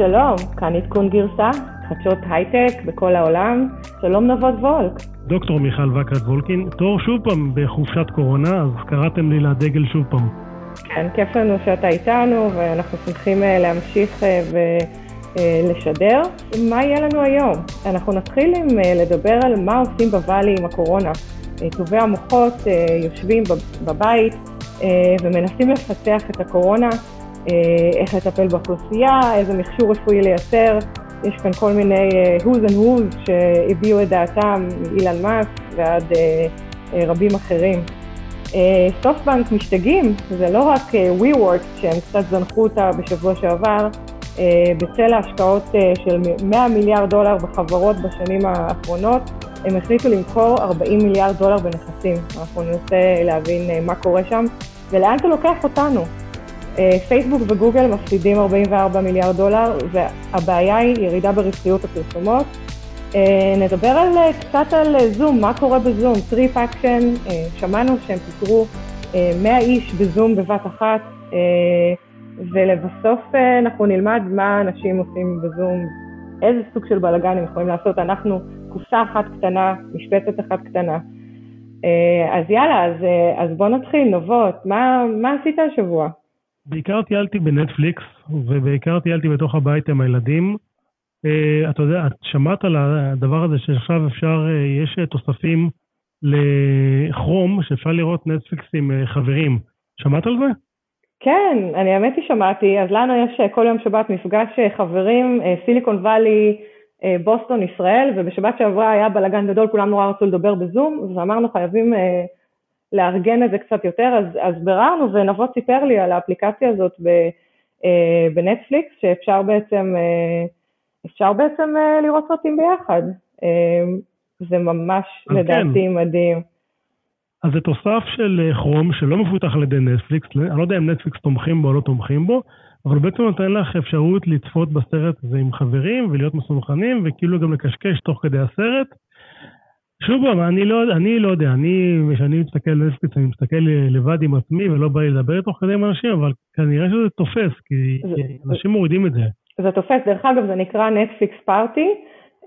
שלום, כאן עדכון גרסה, חדשות הייטק בכל העולם. שלום נבות וולק. דוקטור מיכל וקרת וולקין, תור שוב פעם בחופשת קורונה, אז קראתם לי לדגל שוב פעם. כן, כיף לנו שאתה איתנו, ואנחנו שמחים אה, להמשיך אה, ולשדר. מה יהיה לנו היום? אנחנו נתחיל עם אה, לדבר על מה עושים בוואלי עם הקורונה. טובי המוחות יושבים בבית ומנסים לפתח את הקורונה. אה, איך לטפל באוכלוסייה, איזה מכשור רפואי לייצר. יש כאן כל מיני uh, who's and who's שהביעו את דעתם, אילן מאסק ועד uh, רבים אחרים. סופטבנק משתגעים, זה לא רק WeWork שהם קצת זנחו אותה בשבוע שעבר, בצל ההשקעות של 100 מיליארד דולר בחברות בשנים האחרונות, הם החליטו למכור 40 מיליארד דולר בנכסים. אנחנו ננסה להבין מה קורה שם ולאן זה לוקח אותנו. אה, פייסבוק וגוגל מפסידים 44 מיליארד דולר, והבעיה היא ירידה ברווחיות הפרסומות. אה, נדבר על, אה, קצת על זום, מה קורה בזום, TripActions, שמענו שהם פיטרו 100 איש בזום בבת אחת, ולבסוף אנחנו נלמד מה אנשים עושים בזום, איזה סוג של בלאגן הם יכולים לעשות. אנחנו קופסה אחת קטנה, משבצת אחת קטנה. אז יאללה, אז, אז בוא נתחיל, נבות, מה, מה עשית השבוע? בעיקר טיילתי בנטפליקס, ובעיקר טיילתי בתוך הבית עם הילדים. Uh, אתה יודע, את שמעת על הדבר הזה שעכשיו אפשר, uh, יש תוספים לכרום, שאפשר לראות נטפליקס עם uh, חברים. שמעת על זה? כן, אני האמת היא שמעתי. אז לנו יש כל יום שבת מפגש חברים, סיליקון וואלי, בוסטון, ישראל, ובשבת שעברה היה בלאגן גדול, כולם נורא רצו לדבר בזום, ואמרנו חייבים לארגן את זה קצת יותר, אז, אז ביררנו ונבות סיפר לי על האפליקציה הזאת ב, אה, בנטפליקס, שאפשר בעצם, אה, אפשר בעצם אה, לראות סרטים ביחד. אה, זה ממש לדעתי כן. מדהים. אז זה תוסף של כרום שלא מפותח על ידי נטפליקס, אני לא יודע אם נטפליקס תומכים בו או לא תומכים בו, אבל בעצם נותן לך אפשרות לצפות בסרט הזה עם חברים ולהיות מסונכנים וכאילו גם לקשקש תוך כדי הסרט. שוב פעם, אני לא, אני לא יודע, אני, כשאני מסתכל על נטפליקס, אני מסתכל לבד עם עצמי ולא בא לי לדבר תוך כדי עם אנשים, אבל כנראה שזה תופס, כי זה, אנשים מורידים את זה. זה תופס, דרך אגב, זה נקרא נטפליקס פארטי,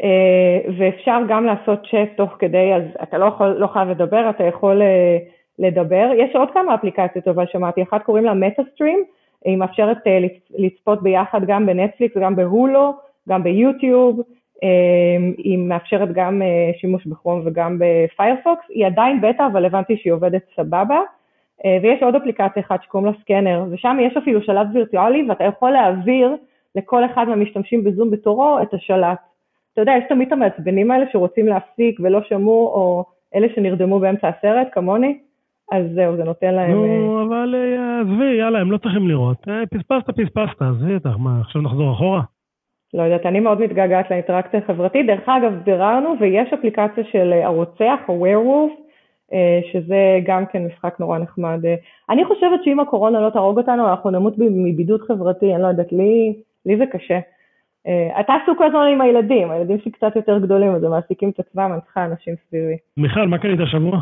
אה, ואפשר גם לעשות צ'אט תוך כדי, אז אתה לא, יכול, לא חייב לדבר, אתה יכול אה, לדבר. יש עוד כמה אפליקציות, אבל שמעתי, אחת קוראים לה מטה-סטרים, היא מאפשרת אה, לצפות ביחד גם בנטפליקס, גם בהולו, גם ביוטיוב. אמ, היא מאפשרת גם אה, שימוש בכרום וגם בפיירפוקס, היא עדיין בטא אבל הבנתי שהיא עובדת סבבה אה, ויש עוד אפליקציה אחת שקוראים לה סקנר ושם יש אפילו שלט וירטואלי ואתה יכול להעביר לכל אחד מהמשתמשים בזום בתורו את השלט. אתה יודע, יש תמיד את המעצבנים האלה שרוצים להפסיק ולא שמעו או אלה שנרדמו באמצע הסרט כמוני, אז זהו, זה נותן להם... נו, אה, אבל עזבי, יאללה, הם לא צריכים לראות. פספסת, פספסת, עזבי אותך, מה, עכשיו נחזור אחורה? לא יודעת, אני מאוד מתגעגעת לאינטראקציה החברתית. דרך אגב, ביררנו ויש אפליקציה של אה, הרוצח, ה-Werewolf, אה, שזה גם כן משחק נורא נחמד. אה, אני חושבת שאם הקורונה לא תהרוג אותנו, אנחנו נמות מבידוד חברתי, אני לא יודעת, לי, לי זה קשה. אתה עסוק כל הזמן עם הילדים, הילדים שלי קצת יותר גדולים, אז הם מעסיקים את עצמם, אני צריכה אנשים סביבי. מיכל, מה קנית השבוע?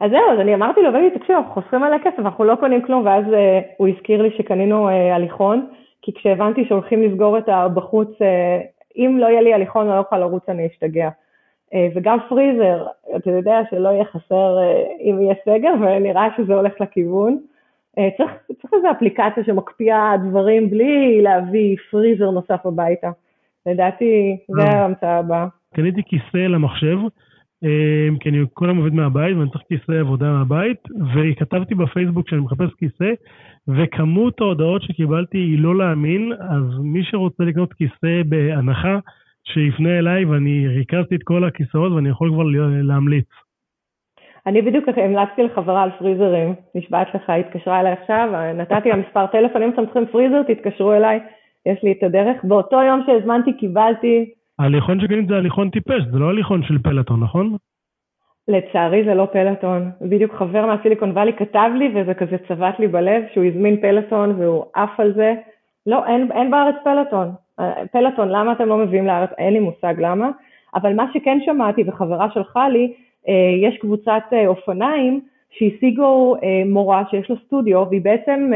אז זהו, אז אני אמרתי לו, בני, תקשיב, אנחנו חוסכים עליה כסף, אנחנו לא קונים כלום, ואז הוא הזכיר לי שקנינו הליכון. כי כשהבנתי שהולכים לסגור את בחוץ, אה, אם לא יהיה לי הליכון ולא אוכל לרוץ אני אשתגע. אה, וגם פריזר, אתה יודע שלא יהיה חסר אה, אם יהיה סגר, ונראה שזה הולך לכיוון. צריך, צריך איזו אפליקציה שמקפיאה דברים בלי להביא פריזר נוסף הביתה. לדעתי, זה ההמצאה הבאה. קניתי כיסא למחשב, כי אני כל היום עובד מהבית ואני צריך כיסא עבודה מהבית, וכתבתי בפייסבוק שאני מחפש כיסא, וכמות ההודעות שקיבלתי היא לא להאמין, אז מי שרוצה לקנות כיסא בהנחה, שיפנה אליי ואני ריכזתי את כל הכיסאות ואני יכול כבר להמליץ. אני בדיוק המלצתי לחברה על פריזרים, נשבעת לך, היא התקשרה אליי עכשיו, נתתי לה מספר טלפון, אם אתם צריכים פריזר, תתקשרו אליי, יש לי את הדרך. באותו יום שהזמנתי קיבלתי... ההליכון שקנית זה הליכון טיפש, זה לא הליכון של פלטון, נכון? לצערי זה לא פלטון. בדיוק חבר מהסיליקון וואלי כתב לי וזה כזה צבט לי בלב שהוא הזמין פלטון והוא עף על זה. לא, אין, אין בארץ פלטון. פלטון, למה אתם לא מביאים לארץ? אין לי מושג למה. אבל מה שכן שמעתי וחברה שלחה לי, אה, יש קבוצת אה, אופניים שהשיגו אה, מורה שיש לה סטודיו והיא בעצם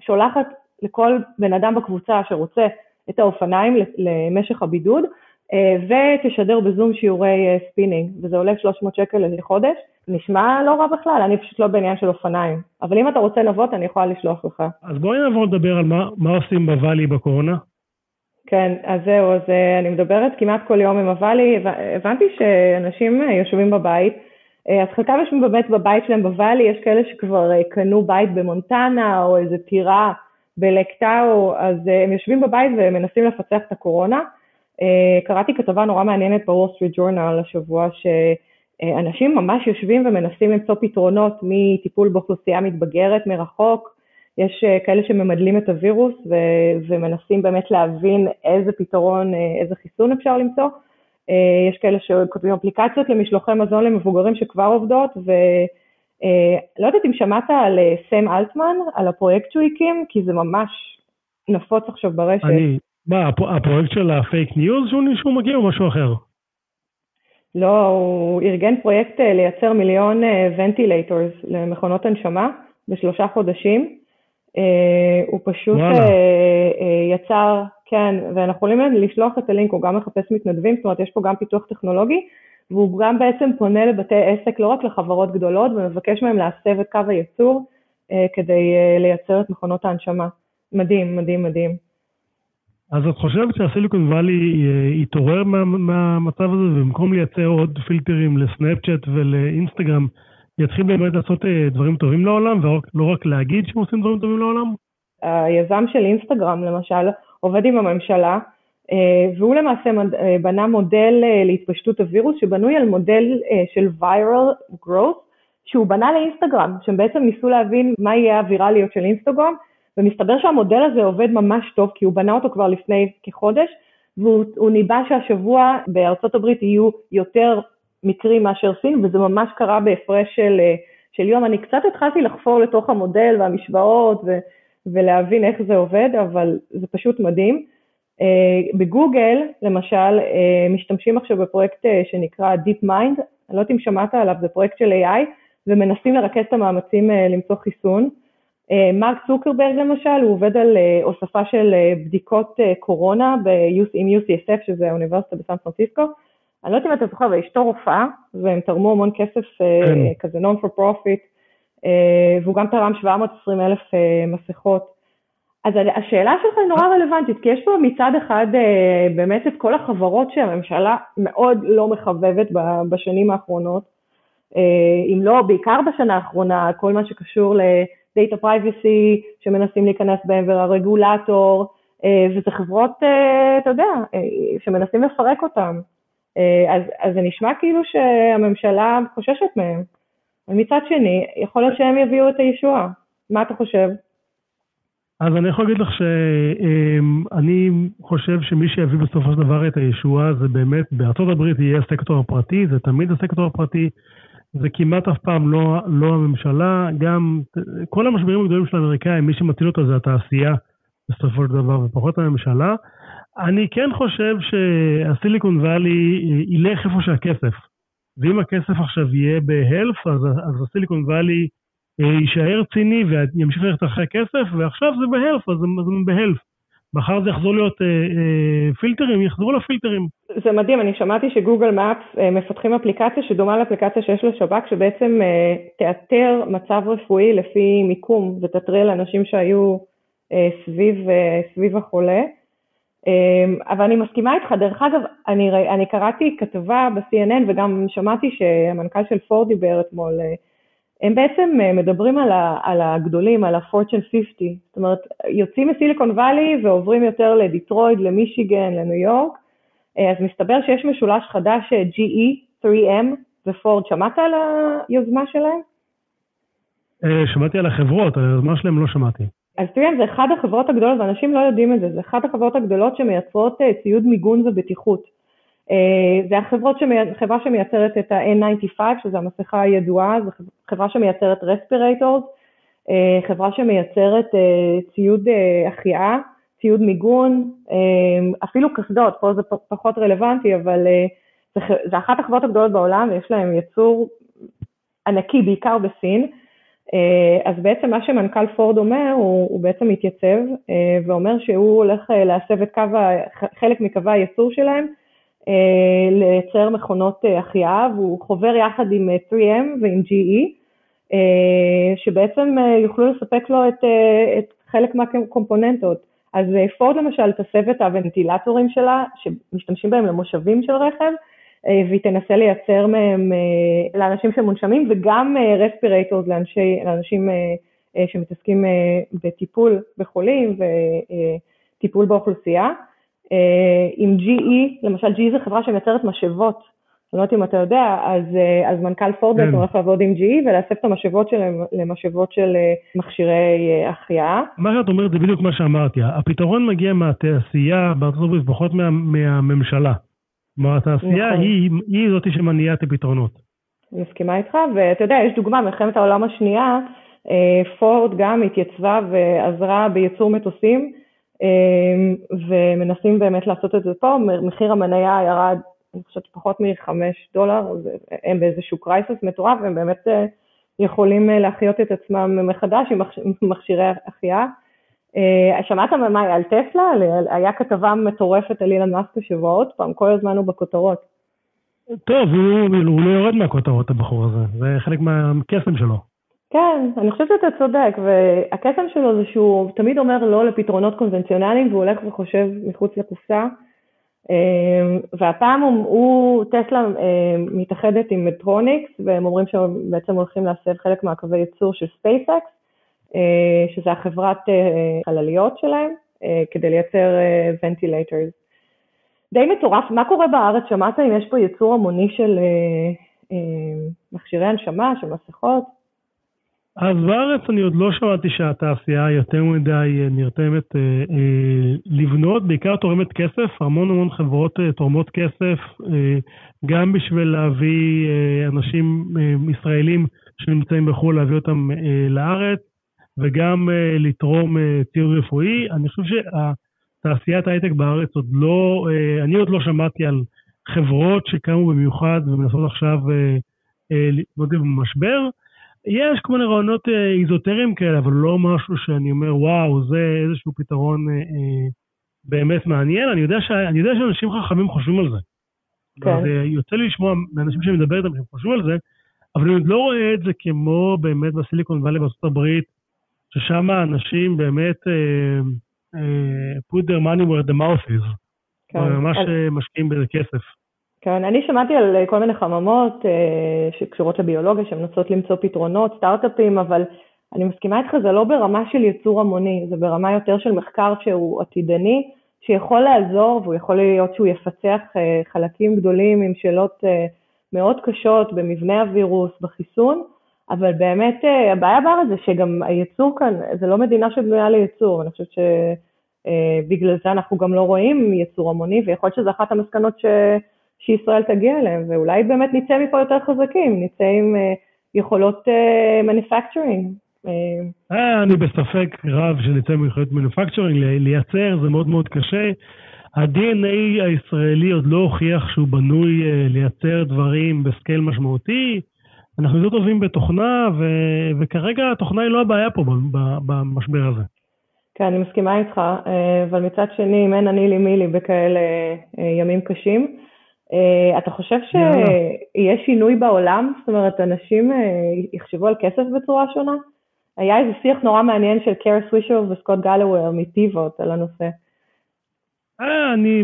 שולחת לכל בן אדם בקבוצה שרוצה את האופניים למשך הבידוד, אה, ותשדר בזום שיעורי אה, ספינינג, וזה עולה 300 שקל לחודש. נשמע לא רע בכלל, אני פשוט לא בעניין של אופניים. אבל אם אתה רוצה נבות, אני יכולה לשלוח לך. אז בואי נעבור לדבר על מה, מה עושים בוואלי בקורונה. כן, אז זהו, אז אה, אני מדברת כמעט כל יום עם הוואלי, הבנתי שאנשים יושבים בבית, אז חלקם יושבים באמת בבית שלהם בוואלי, יש כאלה שכבר קנו בית במונטנה או איזה טירה בלקטאו, אז הם יושבים בבית ומנסים לפצח את הקורונה. אה, קראתי כתבה נורא מעניינת בוול סטריט ג'ורנל השבוע, שאנשים ממש יושבים ומנסים למצוא פתרונות מטיפול באוכלוסייה מתבגרת מרחוק, יש אה, כאלה שממדלים את הווירוס ו- ומנסים באמת להבין איזה פתרון, אה, איזה חיסון אפשר למצוא. יש כאלה שכותבים אפליקציות למשלוחי מזון למבוגרים שכבר עובדות, ולא יודעת אם שמעת על סם אלטמן, על הפרויקט שהוא הקים, כי זה ממש נפוץ עכשיו ברשת. אני, מה, הפרויקט של ה fake news שהוא מגיע או משהו אחר? לא, הוא ארגן פרויקט אה, לייצר מיליון ventilators אה, למכונות הנשמה בשלושה חודשים. אה, הוא פשוט. יצר, כן, ואנחנו יכולים לשלוח את הלינק, הוא גם מחפש מתנדבים, זאת אומרת יש פה גם פיתוח טכנולוגי, והוא גם בעצם פונה לבתי עסק, לא רק לחברות גדולות, ומבקש מהם להסב את קו הייצור כדי לייצר את מכונות ההנשמה. מדהים, מדהים, מדהים. אז את חושבת שהסיליקון וואלי אה, יתעורר מה, מהמצב הזה, ובמקום לייצר עוד פילטרים לסנאפצ'אט ולאינסטגרם, יתחיל באמת לעשות אה, דברים טובים לעולם, ולא רק להגיד שהם עושים דברים טובים לעולם? היזם של אינסטגרם למשל עובד עם הממשלה, אה, והוא למעשה בנה מודל להתפשטות הווירוס שבנוי על מודל של viral growth, שהוא בנה לאינסטגרם, שהם בעצם ניסו להבין מה יהיה הווירליות של אינסטגרם, ומסתבר שהמודל הזה עובד ממש טוב, כי הוא בנה אותו כבר לפני כחודש, והוא ניבא שהשבוע בארצות הברית יהיו יותר מקרים מאשר סין, וזה ממש קרה בהפרש של, של יום. אני קצת התחלתי לחפור לתוך המודל והמשוואות ו, ולהבין איך זה עובד, אבל זה פשוט מדהים. Uh, בגוגל, למשל, uh, משתמשים עכשיו בפרויקט uh, שנקרא DeepMind, אני לא יודעת אם שמעת עליו, זה פרויקט של AI, ומנסים לרכז את המאמצים למצוא חיסון. אה, מרק צוקרברג למשל, הוא עובד על אה, הוספה של אה, בדיקות קורונה עם UCSF, שזה האוניברסיטה בסן פרנסיסקו. אני לא יודעת אם אתה זוכר, אבל אשתו רופאה, והם תרמו המון כסף כן. כזה non for profit, והוא גם תרם 720 אלף מסכות. אז השאלה שלך היא נורא רלוונטית, כי יש פה מצד אחד באמת את כל החברות שהממשלה מאוד לא מחבבת בשנים האחרונות, אם לא, בעיקר בשנה האחרונה, כל מה שקשור ל... data privacy שמנסים להיכנס בהם והרגולטור, אה, וזה חברות, אה, אתה יודע, אה, שמנסים לפרק אותם. אז, אז זה נשמע כאילו שהממשלה חוששת מהם. ומצד שני, יכול להיות שהם יביאו את הישועה. מה אתה חושב? אז אני יכול להגיד לך שאני חושב שמי שיביא בסופו של דבר את הישועה זה באמת, בארצות הברית יהיה הסקטור הפרטי, זה תמיד הסקטור הפרטי. זה כמעט אף פעם לא, לא הממשלה, גם כל המשברים הגדולים של האמריקאים, מי שמציל אותו זה התעשייה בסופו של דבר, ופחות הממשלה. אני כן חושב שהסיליקון וואלי ילך איפה שהכסף. ואם הכסף עכשיו יהיה בהלף, אז, אז הסיליקון וואלי אה, יישאר ציני וימשיך ללכת אחרי כסף, ועכשיו זה בהלף, אז זה בהלף. מחר זה יחזור להיות אה, אה, פילטרים, יחזרו לפילטרים. זה מדהים, אני שמעתי שגוגל מאפס אה, מפתחים אפליקציה שדומה לאפליקציה שיש לשב"כ, שבעצם אה, תאתר מצב רפואי לפי מיקום ותתריע לאנשים שהיו אה, סביב, אה, סביב החולה. אה, אבל אני מסכימה איתך, דרך אגב, אני, אני קראתי כתבה ב-CNN וגם שמעתי שהמנכ"ל של פורד דיבר אתמול, אה, הם בעצם אה, מדברים על, ה, על הגדולים, על ה-Fortune 50, זאת אומרת, יוצאים מסיליקון וואלי ועוברים יותר לדיטרויד, למישיגן, לניו יורק, אה, אז מסתבר שיש משולש חדש, אה, GE, 3M ופורד, שמעת על היוזמה שלהם? שמעתי על החברות, על היוזמה שלהם לא שמעתי. אז 3M זה אחת החברות הגדולות, ואנשים לא יודעים את זה, זה אחת החברות הגדולות שמייצרות ציוד מיגון ובטיחות. אה, זה החברות, חברה שמייצרת את ה-N95, שזו המסכה הידועה, זו חברה שמייצרת רספירטורס, אה, חברה שמייצרת אה, ציוד החייאה, ציוד מיגון, אפילו קסדות, פה זה פחות רלוונטי, אבל זה אחת החברות הגדולות בעולם ויש להם יצור ענקי, בעיקר בסין. אז בעצם מה שמנכ"ל פורד אומר, הוא, הוא בעצם מתייצב ואומר שהוא הולך להסב את קו, חלק מקווי הייצור שלהם לייצר מכונות החייאה, והוא חובר יחד עם 3M ועם GE, שבעצם יוכלו לספק לו את, את חלק מהקומפוננטות. אז פורד למשל תסב את הוונטילטורים שלה, שמשתמשים בהם למושבים של רכב, והיא תנסה לייצר מהם לאנשים שמונשמים, וגם רספירטורס לאנשים שמתעסקים בטיפול בחולים וטיפול באוכלוסייה. עם GE, למשל GE זה חברה שמייצרת משאבות, אני לא יודעת אם אתה יודע, אז, אז מנכ"ל פורד בעצם הולך לעבוד עם GE ולהסב את המשאבות שלהם למשאבות של מכשירי החייאה. מה שאת אומרת זה בדיוק מה שאמרתי, הפתרון מגיע מהתעשייה בארצות הברית, פחות מה, מהממשלה. כלומר התעשייה נכון. היא, היא זאת שמניעה את הפתרונות. אני מסכימה איתך, ואתה יודע, יש דוגמה, מלחמת העולם השנייה, פורד גם התייצבה ועזרה בייצור מטוסים, ומנסים באמת לעשות את זה פה, מחיר המניה ירד, אני חושבת, פחות מחמש דולר, הם באיזשהו קרייסס מטורף, והם באמת יכולים להחיות את עצמם מחדש עם מכשירי החייאה. שמעת מה על טסלה? היה כתבה מטורפת על אילן מאסק השבוע עוד פעם, כל הזמן הוא בכותרות. טוב, הוא, הוא לא יורד מהכותרות הבחור הזה, זה חלק מהקסם שלו. כן, אני חושבת שאתה צודק, והקסם שלו זה שהוא תמיד אומר לא לפתרונות קונבנציונליים, והוא הולך וחושב מחוץ לקופסה. והפעם הוא, הוא טסלה מתאחדת עם מדטרוניק, והם אומרים שהם בעצם הולכים להסב חלק מהקווי ייצור של ספייסקס, שזה החברת חלליות שלהם, כדי לייצר ונטילטורס. די מטורף, מה קורה בארץ? שמעת אם יש פה ייצור המוני של מכשירי הנשמה, של מסכות? אז בארץ אני עוד לא שמעתי שהתעשייה יותר מדי נרתמת אה, אה, לבנות, בעיקר תורמת כסף, המון המון חברות אה, תורמות כסף, אה, גם בשביל להביא אה, אנשים אה, ישראלים שנמצאים בחו"ל, להביא אותם אה, לארץ, וגם אה, לתרום אה, ציוד רפואי. אני חושב שתעשיית ההייטק בארץ עוד לא, אה, אני עוד לא שמעתי על חברות שקמו במיוחד ומנסות עכשיו אה, אה, להתמודד במשבר. יש כל מיני רעיונות אה, איזוטריים כאלה, אבל לא משהו שאני אומר, וואו, זה איזשהו פתרון אה, אה, באמת מעניין. אני יודע, ש... אני יודע שאנשים חכמים חושבים על זה. כן. זה יוצא לי לשמוע מאנשים שאני מדבר איתם שהם חושבים על זה, אבל אני עוד לא רואה את זה כמו באמת בסיליקון וואלי בארצות הברית, ששם אנשים באמת uh, uh, put their money where the mouth is. כן. ממש אז... משקיעים בזה כסף. כן, אני שמעתי על כל מיני חממות אה, שקשורות לביולוגיה, שמנסות למצוא פתרונות, סטארט-אפים, אבל אני מסכימה איתך, זה לא ברמה של ייצור המוני, זה ברמה יותר של מחקר שהוא עתידני, שיכול לעזור והוא יכול להיות שהוא יפצח אה, חלקים גדולים עם שאלות אה, מאוד קשות במבנה הווירוס, בחיסון, אבל באמת הבעיה בארץ זה שגם הייצור כאן, זה לא מדינה שבנויה לייצור, אני חושבת שבגלל זה אנחנו גם לא רואים ייצור המוני, ויכול להיות שזו אחת המסקנות ש... שישראל תגיע אליהם, ואולי באמת נצא מפה יותר חזקים, נצא עם uh, יכולות uh, manufacturing. אה, אני בספק רב שנצא מיכולות מנופקצ'רינג, לייצר זה מאוד מאוד קשה. ה-DNA הישראלי עוד לא הוכיח שהוא בנוי לייצר דברים בסקייל משמעותי. אנחנו יותר טובים בתוכנה, ו... וכרגע התוכנה היא לא הבעיה פה במשבר הזה. כן, אני מסכימה איתך, אבל מצד שני, אם אין אני לי מי לי בכאלה ימים קשים, Uh, אתה חושב שיהיה שינוי בעולם? זאת אומרת, אנשים uh, יחשבו על כסף בצורה שונה? היה איזה שיח נורא מעניין של קר סווישר וסקוט גלוור מטיבות על הנושא. אה, אני,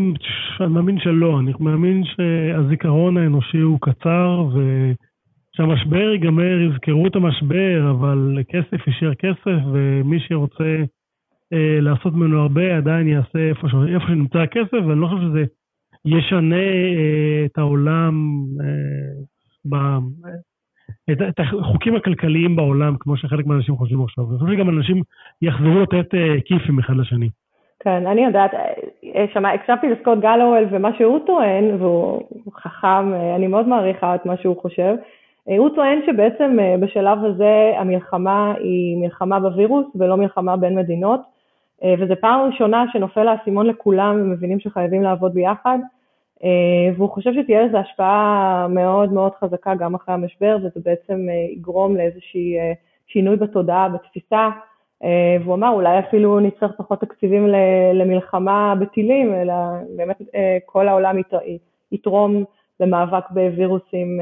אני מאמין שלא, אני מאמין שהזיכרון האנושי הוא קצר ושהמשבר ייגמר, יזכרו את המשבר, אבל כסף יישאר כסף ומי שרוצה אה, לעשות ממנו הרבה עדיין יעשה איפה, איפה שנמצא הכסף, ואני לא חושב שזה ישנה אה, את העולם, אה, את, את החוקים הכלכליים בעולם, כמו שחלק מהאנשים חושבים עכשיו. אני חושב שגם אנשים יחזרו לתת אה, כיפים אחד לשני. כן, אני יודעת, שמע, הקשבתי לסקוט גלוול ומה שהוא טוען, והוא חכם, אני מאוד מעריכה את מה שהוא חושב. הוא טוען שבעצם בשלב הזה המלחמה היא מלחמה בווירוס ולא מלחמה בין מדינות. אה, וזו פעם ראשונה שנופל האסימון לכולם ומבינים שחייבים לעבוד ביחד, אה, והוא חושב שתהיה לזה השפעה מאוד מאוד חזקה גם אחרי המשבר, וזה בעצם אה, יגרום לאיזושהי שינוי בתודעה, בתפיסה, והוא אמר אולי אפילו נצטרך פחות תקציבים למלחמה בטילים, אלא באמת כל העולם יתרום למאבק בווירוסים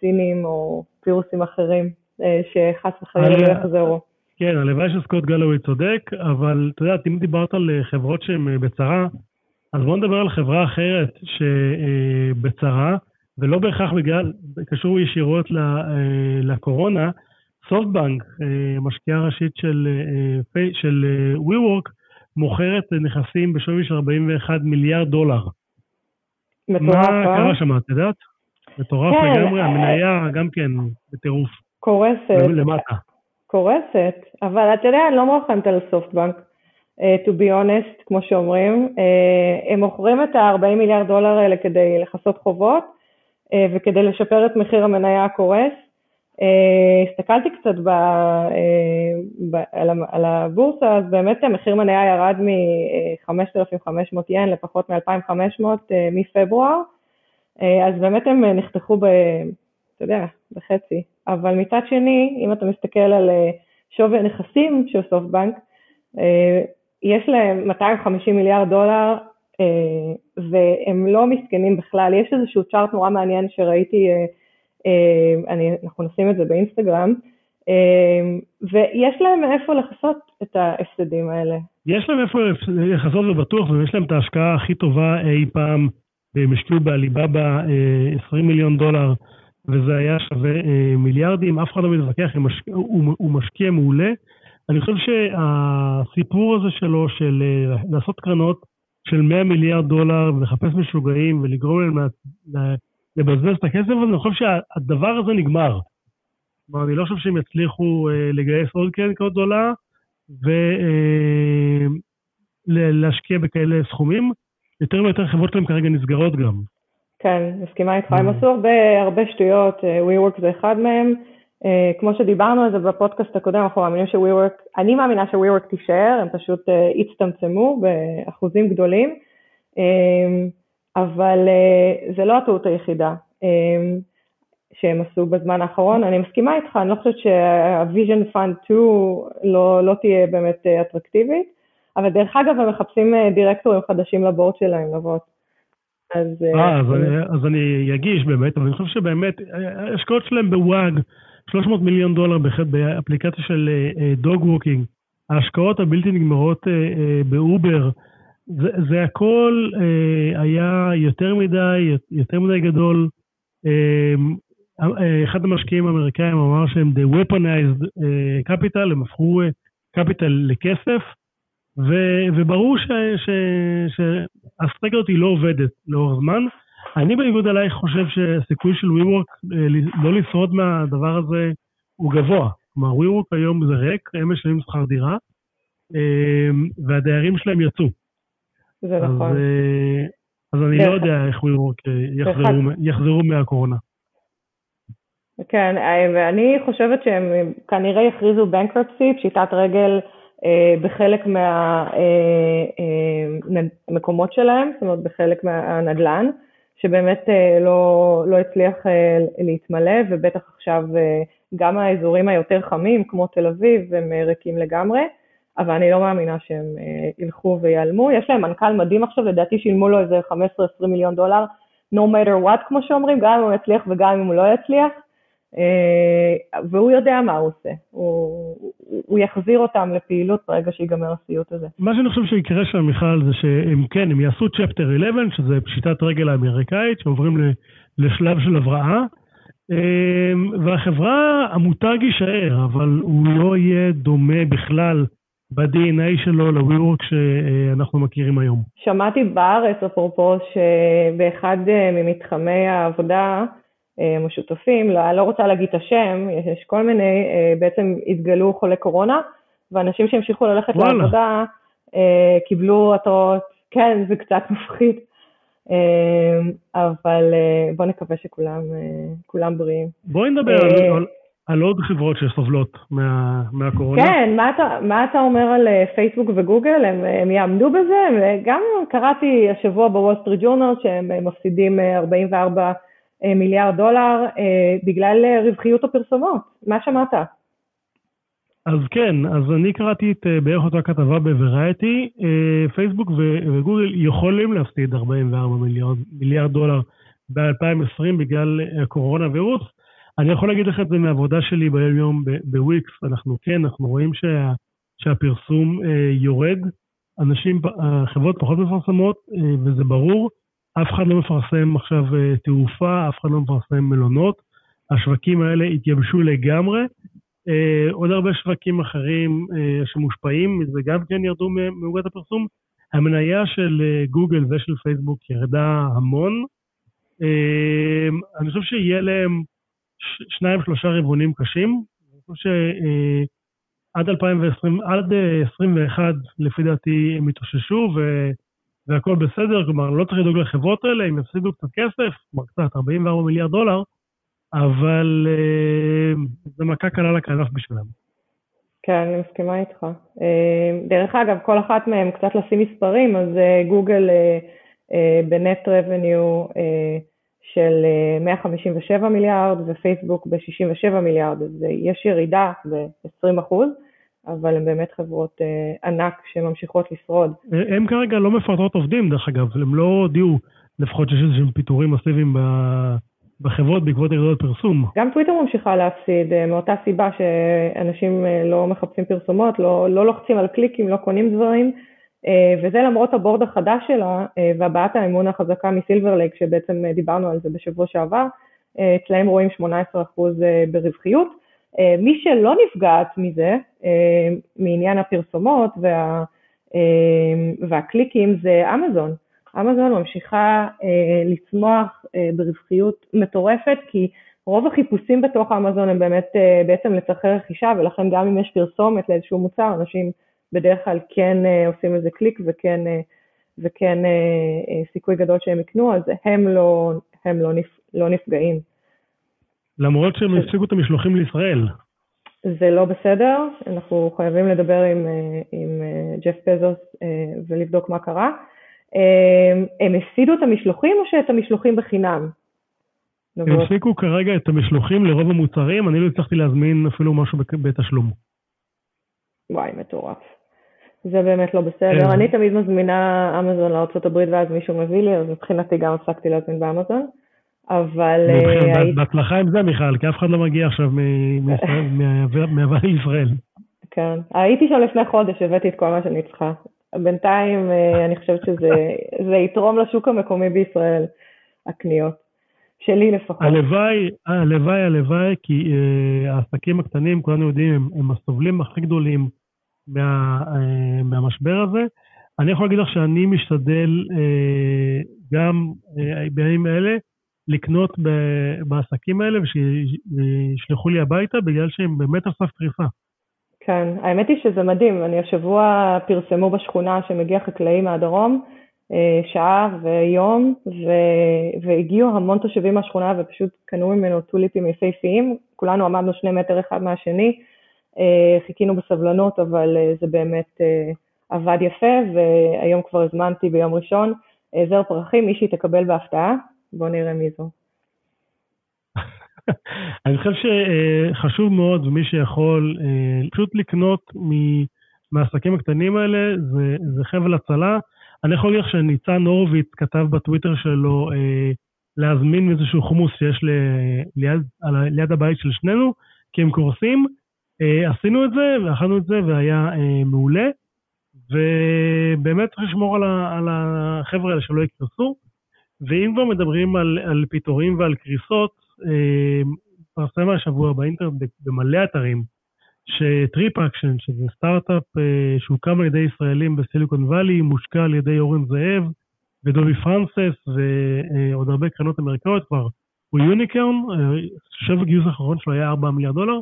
סינים או וירוסים אחרים שחס וחלילה לא יחזרו. כן, הלוואי שסקוט גלווי צודק, אבל אתה יודע, אם דיברת על חברות שהן בצרה, אז בואו נדבר על חברה אחרת שבצרה, ולא בהכרח בגלל, קשור ישירות לקורונה, סופטבנק, משקיעה ראשית של, של WeWork, מוכרת נכסים בשווי של 41 מיליארד דולר. מטורף, מה קרה שם, את יודעת? מטורף כן, לגמרי, המניה גם כן בטירוף. קורסת. למטה. קורסת, אבל אתה יודע, אני לא מרחמת על סופטבנק, uh, to be honest, כמו שאומרים. Uh, הם מוכרים את ה-40 מיליארד דולר האלה כדי לכסות חובות uh, וכדי לשפר את מחיר המניה הקורס. Uh, הסתכלתי קצת ב, uh, ב, על, על הבורסה, אז באמת המחיר מניה ירד מ-5,500 ין לפחות מ-2,500 uh, מפברואר, uh, אז באמת הם נחתכו ב... אתה יודע, בחצי. אבל מצד שני, אם אתה מסתכל על אה, שווי הנכסים של סופטבנק, אה, יש להם 250 מיליארד דולר אה, והם לא מסכנים בכלל. יש איזשהו צ'ארט נורא מעניין שראיתי, אני, אנחנו נשים את זה באינסטגרם, ויש להם איפה לכסות את ההפסדים האלה. יש להם איפה לכסות ובטוח, ויש להם את ההשקעה הכי טובה אי פעם, והם השקיעו בעליבאבא 20 מיליון דולר. וזה היה שווה אה, מיליארדים, אף אחד לא מתווכח, הוא, הוא משקיע מעולה. אני חושב שהסיפור הזה שלו של אה, לעשות קרנות של 100 מיליארד דולר ולחפש משוגעים ולגרום להם לבזבז את הכסף הזה, אני חושב שהדבר הזה נגמר. כלומר, אני לא חושב שהם יצליחו אה, לגייס עוד קרנות גדולה ולהשקיע בכאלה סכומים. יותר ויותר חברות שלהם כרגע נסגרות גם. כן, מסכימה איתך, הם mm. עשו הרבה, הרבה שטויות, אה, WeWork זה אחד מהם. Uh, כמו שדיברנו על זה בפודקאסט הקודם, אנחנו מאמינים ש-WeWork, אני מאמינה ש-WeWork תישאר, הם פשוט uh, הצטמצמו באחוזים גדולים, אבל זה לא הטעות היחידה שהם עשו בזמן האחרון. אני מסכימה איתך, אני לא חושבת שה-Vision Fund 2 לא, לא תהיה באמת אטרקטיבית, אבל דרך אגב, הם מחפשים דירקטורים חדשים ל board שלהם לבוא. אז... אה, אז, אני, אז אני אגיד באמת, אבל אני חושב שבאמת, ההשקעות שלהם ב Wag, 300 מיליון דולר באפליקציה של dog walking, ההשקעות הבלתי נגמרות באובר, זה, זה הכל היה יותר מדי, יותר מדי גדול. Uh, אחד המשקיעים האמריקאים אמר שהם the weaponized capital, הם הפכו capital לכסף. ו, וברור שהאסטרטגיה לא עובדת לאורך זמן. אני בניגוד אלייך חושב שהסיכוי של WeWork אה, לא לשרוד מהדבר הזה הוא גבוה. כלומר, WeWork היום זה ריק, הם משלמים שכר דירה, אה, והדיירים שלהם יצאו. זה אז, נכון. אה, אז אני לא יודע איך WeWork יחזרו, יחזרו מהקורונה. כן, ואני חושבת שהם כנראה יכריזו בנקרפסי, פשיטת רגל בחלק מהמקומות אה, אה, שלהם, זאת אומרת בחלק מהנדל"ן, שבאמת לא, לא הצליח להתמלא, ובטח עכשיו גם האזורים היותר חמים, כמו תל אביב, הם ריקים לגמרי, אבל אני לא מאמינה שהם ילכו ויעלמו. יש להם מנכ"ל מדהים עכשיו, לדעתי שילמו לו איזה 15-20 מיליון דולר, no matter what, כמו שאומרים, גם אם הוא יצליח וגם אם הוא לא יצליח. אה, והוא יודע מה הוא עושה, הוא, הוא יחזיר אותם לפעילות ברגע שיגמר הסיוט הזה. מה שאני חושב שיקרה שם, מיכל, זה שהם כן, הם יעשו צ'פטר 11, שזה פשיטת רגל האמריקאית, שעוברים לשלב של הבראה, אה, והחברה, המותג יישאר, אבל הוא לא יהיה דומה בכלל ב-DNA שלו ל-WeWork שאנחנו מכירים היום. שמעתי בארץ, אפרופו, שבאחד אה, ממתחמי העבודה, משותפים, לא, לא רוצה להגיד את השם, יש כל מיני, אה, בעצם התגלו חולי קורונה, ואנשים שהמשיכו ללכת וואלה. לעבודה אה, קיבלו התראות, כן, זה קצת מפחיד, אה, אבל בואו נקווה שכולם בריאים. בואי נדבר על, על, על עוד חברות שסובלות מה, מהקורונה. כן, מה אתה, מה אתה אומר על פייסבוק וגוגל? הם, הם יעמדו בזה? גם קראתי השבוע בוול סטריט ג'ורנל שהם מפסידים 44 אה, מיליארד דולר אה, בגלל אה, רווחיות הפרסומות. מה שמעת? אז כן, אז אני קראתי את אה, בערך אותה כתבה בוורייטי, פייסבוק וגוגל יכולים להפסיד 44 מיליארד, מיליארד דולר ב-2020 בגלל הקורונה וירוס. אני יכול להגיד לך את זה מהעבודה שלי ביום יום בוויקס, אנחנו כן, אנחנו רואים שה, שהפרסום אה, יורד, אנשים, החברות פחות מפרסמות, אה, וזה ברור, אף אחד לא מפרסם עכשיו אה, תעופה, אף אחד לא מפרסם מלונות, השווקים האלה התייבשו לגמרי. אה, עוד הרבה שווקים אחרים אה, שמושפעים מזה גם כן ירדו מעוגת הפרסום. המניה של גוגל ושל פייסבוק ירדה המון. אני חושב שיהיה להם שניים, שלושה רבעונים קשים. אני חושב שעד 2020, עד 2021, לפי דעתי, הם יתאוששו והכל בסדר, כלומר, לא צריך לדאוג לחברות האלה, הם יפסידו קצת כסף, כלומר קצת, 44 מיליארד דולר, אבל uh, זה מכה קלה לכנף בשבילם. כן, אני מסכימה איתך. Uh, דרך אגב, כל אחת מהן, קצת לשים מספרים, אז גוגל uh, בנט רבניו של 157 מיליארד ופייסבוק ב-67 מיליארד, אז יש ירידה ב-20 אחוז. אבל הן באמת חברות אה, ענק שממשיכות לשרוד. הן כרגע לא מפרטות עובדים, דרך אגב, הם לא הודיעו לפחות שיש איזשהם פיטורים מסיביים ב... בחברות בעקבות ירידות פרסום. גם טוויטר ממשיכה להפסיד אה, מאותה סיבה שאנשים אה, לא מחפשים פרסומות, לא, לא לוחצים על קליקים, לא קונים דברים, וזה למרות הבורד החדש שלה והבעת האמון החזקה מסילבר לייק, שבעצם דיברנו על זה בשבוע שעבר, אצלהם רואים 18% ברווחיות. מי שלא נפגעת מזה, מעניין הפרסומות וה, והקליקים, זה אמזון. אמזון ממשיכה אה, לצמוח אה, ברווחיות מטורפת, כי רוב החיפושים בתוך אמזון הם באמת אה, בעצם לצרכי רכישה, ולכן גם אם יש פרסומת לאיזשהו מוצר, אנשים בדרך כלל כן אה, עושים איזה קליק וכן, אה, וכן אה, אה, סיכוי גדול שהם יקנו, אז הם לא, הם לא, נפ, לא נפגעים. למרות שהם הפסיקו את המשלוחים לישראל. זה לא בסדר, אנחנו חייבים לדבר עם, אה, עם אה, ג'ף פזוס ולבדוק מה קרה. הם הפסידו את המשלוחים או שאת המשלוחים בחינם? הם הפסיקו כרגע את המשלוחים לרוב המוצרים, אני לא הצלחתי להזמין אפילו משהו בתשלום. וואי, מטורף. זה באמת לא בסדר. כן. אני תמיד מזמינה אמזון לארה"ב ואז מישהו מביא לי, אז מבחינתי גם הפסקתי להזמין באמזון. אבל... אה, בהצלחה עם זה, מיכל, כי אף אחד לא מגיע עכשיו מהעבר לישראל. כן. הייתי שם לפני חודש, הבאתי את כל מה שאני צריכה. בינתיים אה, אני חושבת שזה יתרום לשוק המקומי בישראל, הקניות. שלי לפחות. הלוואי, הלוואי, הלוואי, כי העסקים הקטנים, כולנו יודעים, הם, הם הסובלים הכי גדולים מה, מהמשבר הזה. אני יכול להגיד לך שאני משתדל גם בימים אלה לקנות בעסקים האלה ושישלחו לי הביתה, בגלל שהם באמת על סף קריסה. כן, האמת היא שזה מדהים, אני השבוע פרסמו בשכונה שמגיע חקלאי מהדרום, אה, שעה ויום, ו... והגיעו המון תושבים מהשכונה ופשוט קנו ממנו טוליפים יפהפיים, כולנו עמדנו שני מטר אחד מהשני, אה, חיכינו בסבלנות, אבל אה, זה באמת עבד יפה, והיום כבר הזמנתי ביום ראשון. זר פרחים, מישהי תקבל בהפתעה, בואו נראה מי זו. אני חושב שחשוב מאוד, ומי שיכול, אה, פשוט לקנות מהעסקים הקטנים האלה, זה, זה חבל הצלה. אני יכול להגיד שניצן הורוביץ כתב בטוויטר שלו אה, להזמין איזשהו חומוס שיש ל, ליד, על, ליד הבית של שנינו, כי הם קורסים. אה, עשינו את זה, ואכלנו את זה, והיה מעולה. ובאמת צריך לשמור על, על החבר'ה האלה שלא יקרסו. ואם כבר מדברים על, על פיטורים ועל קריסות, אה, השבוע באינטרנט במלא אתרים, ש TripAction, שזה סטארט-אפ אה, שהוקם על ידי ישראלים בסיליקון וואלי, מושקע על ידי אורן זאב ודובי פרנסס ועוד הרבה קרנות אמריקאיות כבר, הוא unicorn, שוב הגיוס האחרון שלו היה 4 מיליארד דולר,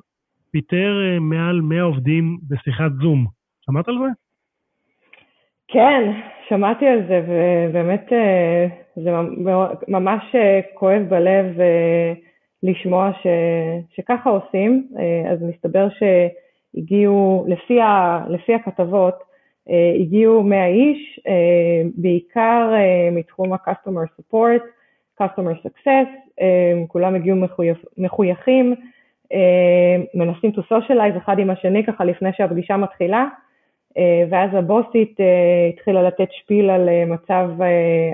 פיטר אה, מעל 100 עובדים בשיחת זום. שמעת על זה? כן, שמעתי על זה, ובאמת זה ממש כואב בלב לשמוע ש, שככה עושים, אה, אז מסתבר שהגיעו, לפי, ה, לפי הכתבות, אה, הגיעו 100 איש, אה, בעיקר מתחום ה-customer support, customer success, כולם הגיעו מחויכים, מנסים to socialize אחד עם השני ככה לפני שהפגישה מתחילה, ואז הבוסית התחילה לתת שפיל על מצב,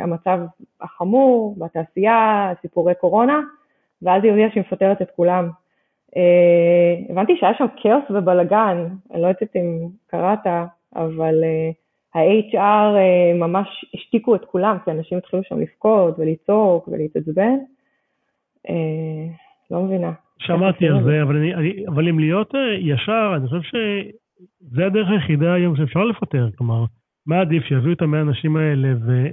המצב החמור בתעשייה, סיפורי קורונה, ואז היא הודיעה שהיא מפטרת את כולם. הבנתי שהיה שם כאוס ובלאגן, אני לא יודעת אם קראת, אבל ה-HR ממש השתיקו את כולם, כי אנשים התחילו שם לבכות ולצעוק ולהתעצבן. לא מבינה. שמעתי על זה, אבל, אני, אני, אבל אם להיות ישר, אני חושב שזה הדרך היחידה היום שאפשר לפטר. כלומר, מה עדיף, שיביאו את המאה האנשים האלה ו,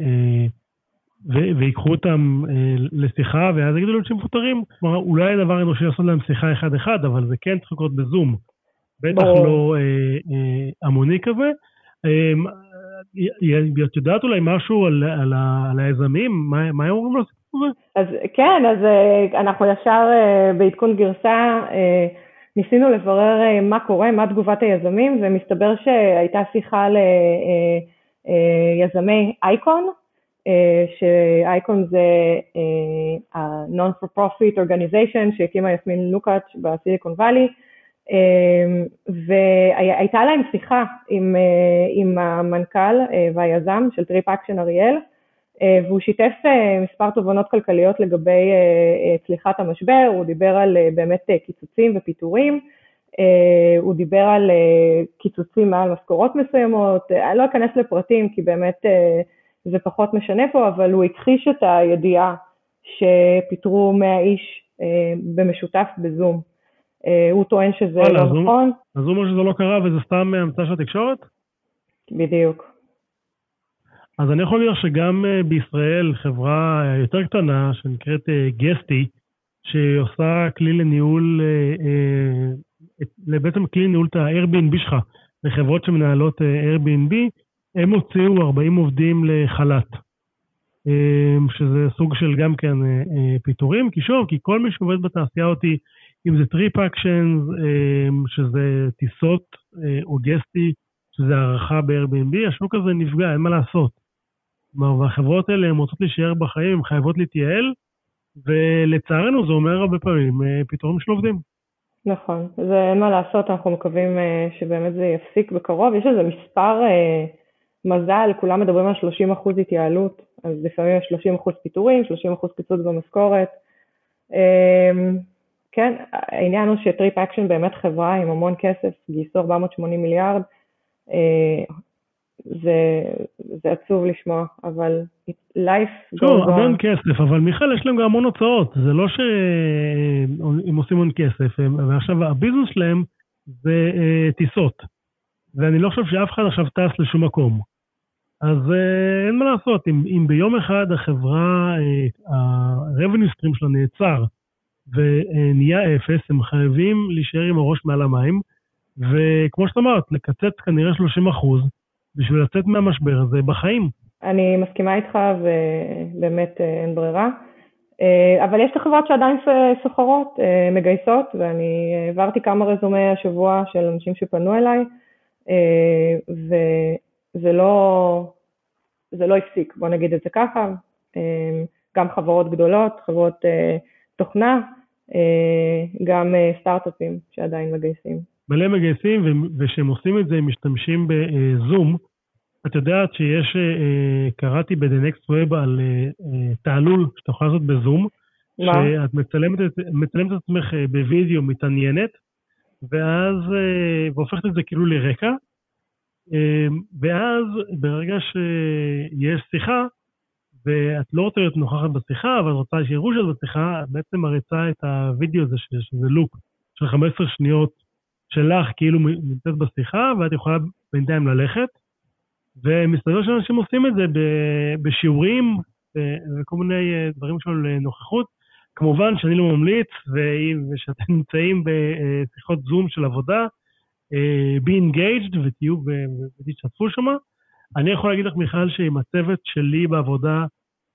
ו, ויקחו אותם לשיחה, ואז יגידו להם שהם מפוטרים. כלומר, אולי הדבר האנושי לעשות להם שיחה אחד-אחד, אבל זה כן צריך לקרות בזום. בטח לא אה, אה, המוני כזה. את יודעת אולי משהו על, על, על היזמים? מה, מה הם אומרים לעשות? אז כן, אז אנחנו ישר בעדכון גרסה ניסינו לברר מה קורה, מה תגובת היזמים, ומסתבר שהייתה שיחה ליזמי ICON, ש ICON זה ה-Non-for-Profit Organization שהקימה יסמין לוקאץ' בסיליקון וואלי, והייתה להם שיחה עם, עם המנכ"ל והיזם של TripAction אריאל, והוא שיתף מספר תובנות כלכליות לגבי צליחת המשבר, הוא דיבר על באמת קיצוצים ופיטורים, הוא דיבר על קיצוצים מעל משכורות מסוימות, אני לא אכנס לפרטים כי באמת זה פחות משנה פה, אבל הוא הכחיש את הידיעה שפיטרו 100 איש במשותף בזום. הוא טוען שזה לא נכון. אז הוא אומר שזה לא קרה וזה סתם המצאה של התקשורת? בדיוק. אז אני יכול לראות שגם בישראל חברה יותר קטנה שנקראת גסטי, שעושה כלי לניהול, בעצם כלי לניהול את ה-Airbnb שלך לחברות שמנהלות Airbnb, הם הוציאו 40 עובדים לחל"ת, שזה סוג של גם כן פיטורים, כי שוב, כי כל מי שעובד בתעשייה הזאתי, אם זה TripActions, שזה טיסות או Guesty, שזה השכרה ב-Airbnb, השוק הזה נפגע, אין מה לעשות. כלומר, והחברות האלה הן רוצות להישאר בחיים, הן חייבות להתייעל, ולצערנו זה אומר הרבה פעמים פיטורים של עובדים. נכון, זה אין מה לעשות, אנחנו מקווים שבאמת זה יפסיק בקרוב. יש איזה מספר מזל, כולם מדברים על 30 אחוז התייעלות, אז לפעמים יש 30 אחוז פיטורים, 30 אחוז קיצוץ במשכורת. כן, העניין הוא ש TripAction באמת חברה עם המון כסף, גייסו 480 מיליארד, זה, זה עצוב לשמוע, אבל life goes on. המון כסף, אבל מיכל, יש להם גם המון הוצאות, זה לא שהם עושים המון כסף, ועכשיו הביזנס שלהם זה טיסות, ואני לא חושב שאף אחד עכשיו טס לשום מקום. אז אין מה לעשות, אם, אם ביום אחד החברה, ה-revenue stream שלה נעצר ונהיה אפס, הם חייבים להישאר עם הראש מעל המים, וכמו שאת אמרת, לקצץ כנראה 30 אחוז, בשביל לצאת מהמשבר הזה בחיים. אני מסכימה איתך ובאמת אין ברירה. אבל יש את החברות שעדיין סוחרות, מגייסות, ואני העברתי כמה רזומי השבוע של אנשים שפנו אליי, וזה לא, זה לא הפסיק, בוא נגיד את זה ככה. גם חברות גדולות, חברות תוכנה, גם סטארט-אפים שעדיין מגייסים. מלא מגייסים, וכשהם עושים את זה הם משתמשים בזום. את יודעת שיש, קראתי ב-The Next Web על תעלול שאתה יכול לעשות בזום. מה? שאת מצלמת, מצלמת את עצמך בווידאו מתעניינת, ואז, והופכת את זה כאילו לרקע, ואז ברגע שיש שיחה, ואת לא רוצה להיות נוכחת בשיחה, אבל רוצה שיראו שאת בשיחה, את בעצם מריצה את הווידאו הזה, שזה לופ של 15 שניות שלך כאילו נמצאת בשיחה, ואת יכולה בינתיים ללכת. ומסתבר שאנשים עושים את זה בשיעורים וכל מיני דברים של נוכחות. כמובן שאני לא ממליץ, ושאתם נמצאים בשיחות זום של עבודה, be engaged ותהיו ותשתתפו שם. אני יכול להגיד לך, מיכל, שעם הצוות שלי בעבודה,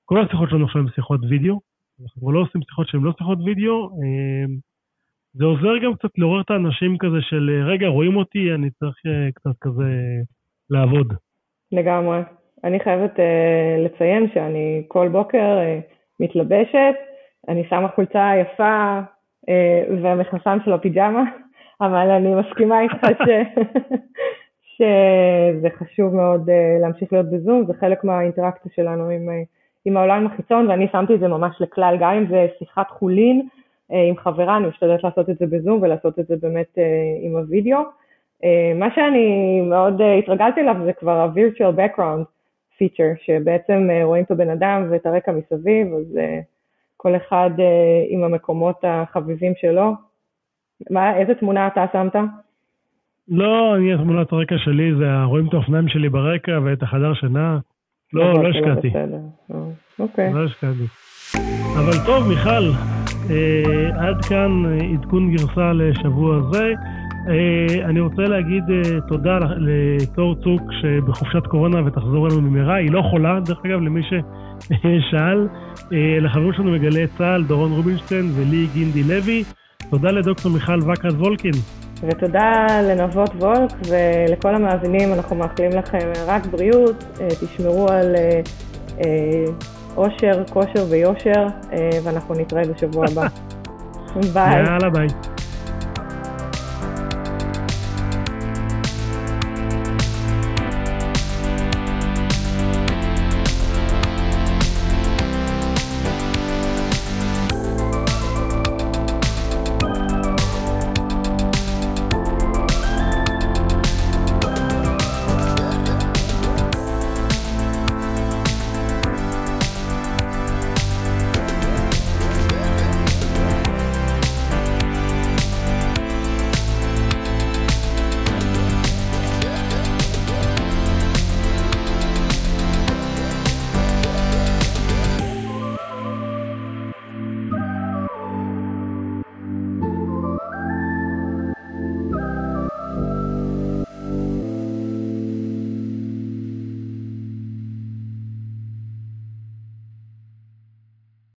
כל השיחות שלנו עכשיו הן שיחות וידאו. אנחנו לא עושים שיחות שהן לא שיחות וידאו. זה עוזר גם קצת לעורר את האנשים כזה של, רגע, רואים אותי, אני צריך קצת כזה לעבוד. לגמרי. אני חייבת uh, לציין שאני כל בוקר uh, מתלבשת, אני שמה חולצה יפה, uh, והמכנסיים של הפיג'מה, אבל אני מסכימה איתך ש... שזה חשוב מאוד להמשיך להיות בזום, זה חלק מהאינטראקציה שלנו עם, עם העולם החיצון, ואני שמתי את זה ממש לכלל, גם אם זה שיחת חולין עם חברה, אני משתדלת לעשות את זה בזום ולעשות את זה באמת עם הוידאו. מה שאני מאוד התרגלתי אליו זה כבר ה-virtual background feature, שבעצם רואים את הבן אדם ואת הרקע מסביב, אז כל אחד עם המקומות החביבים שלו. מה, איזה תמונה אתה שמת? לא, אני, תמונת הרקע שלי זה רואים את האופניים שלי ברקע ואת החדר שינה. לא, לא השקעתי. אוקיי. לא השקעתי. אבל טוב, מיכל, אה, עד כאן עדכון גרסה לשבוע זה. אה, אני רוצה להגיד אה, תודה לתור צוק שבחופשת קורונה ותחזור אלינו במהרה. היא לא חולה, דרך אגב, למי ששאל. אה, לחברים שלנו מגלי צה"ל, דורון רובינשטיין ולי גינדי לוי. תודה לדוקטור מיכל וקרת וולקין. ותודה לנבות וולק ולכל המאזינים, אנחנו מאחלים לכם רק בריאות, תשמרו על אושר, כושר ויושר, ואנחנו נתראה בשבוע הבא. ביי. יאללה ביי.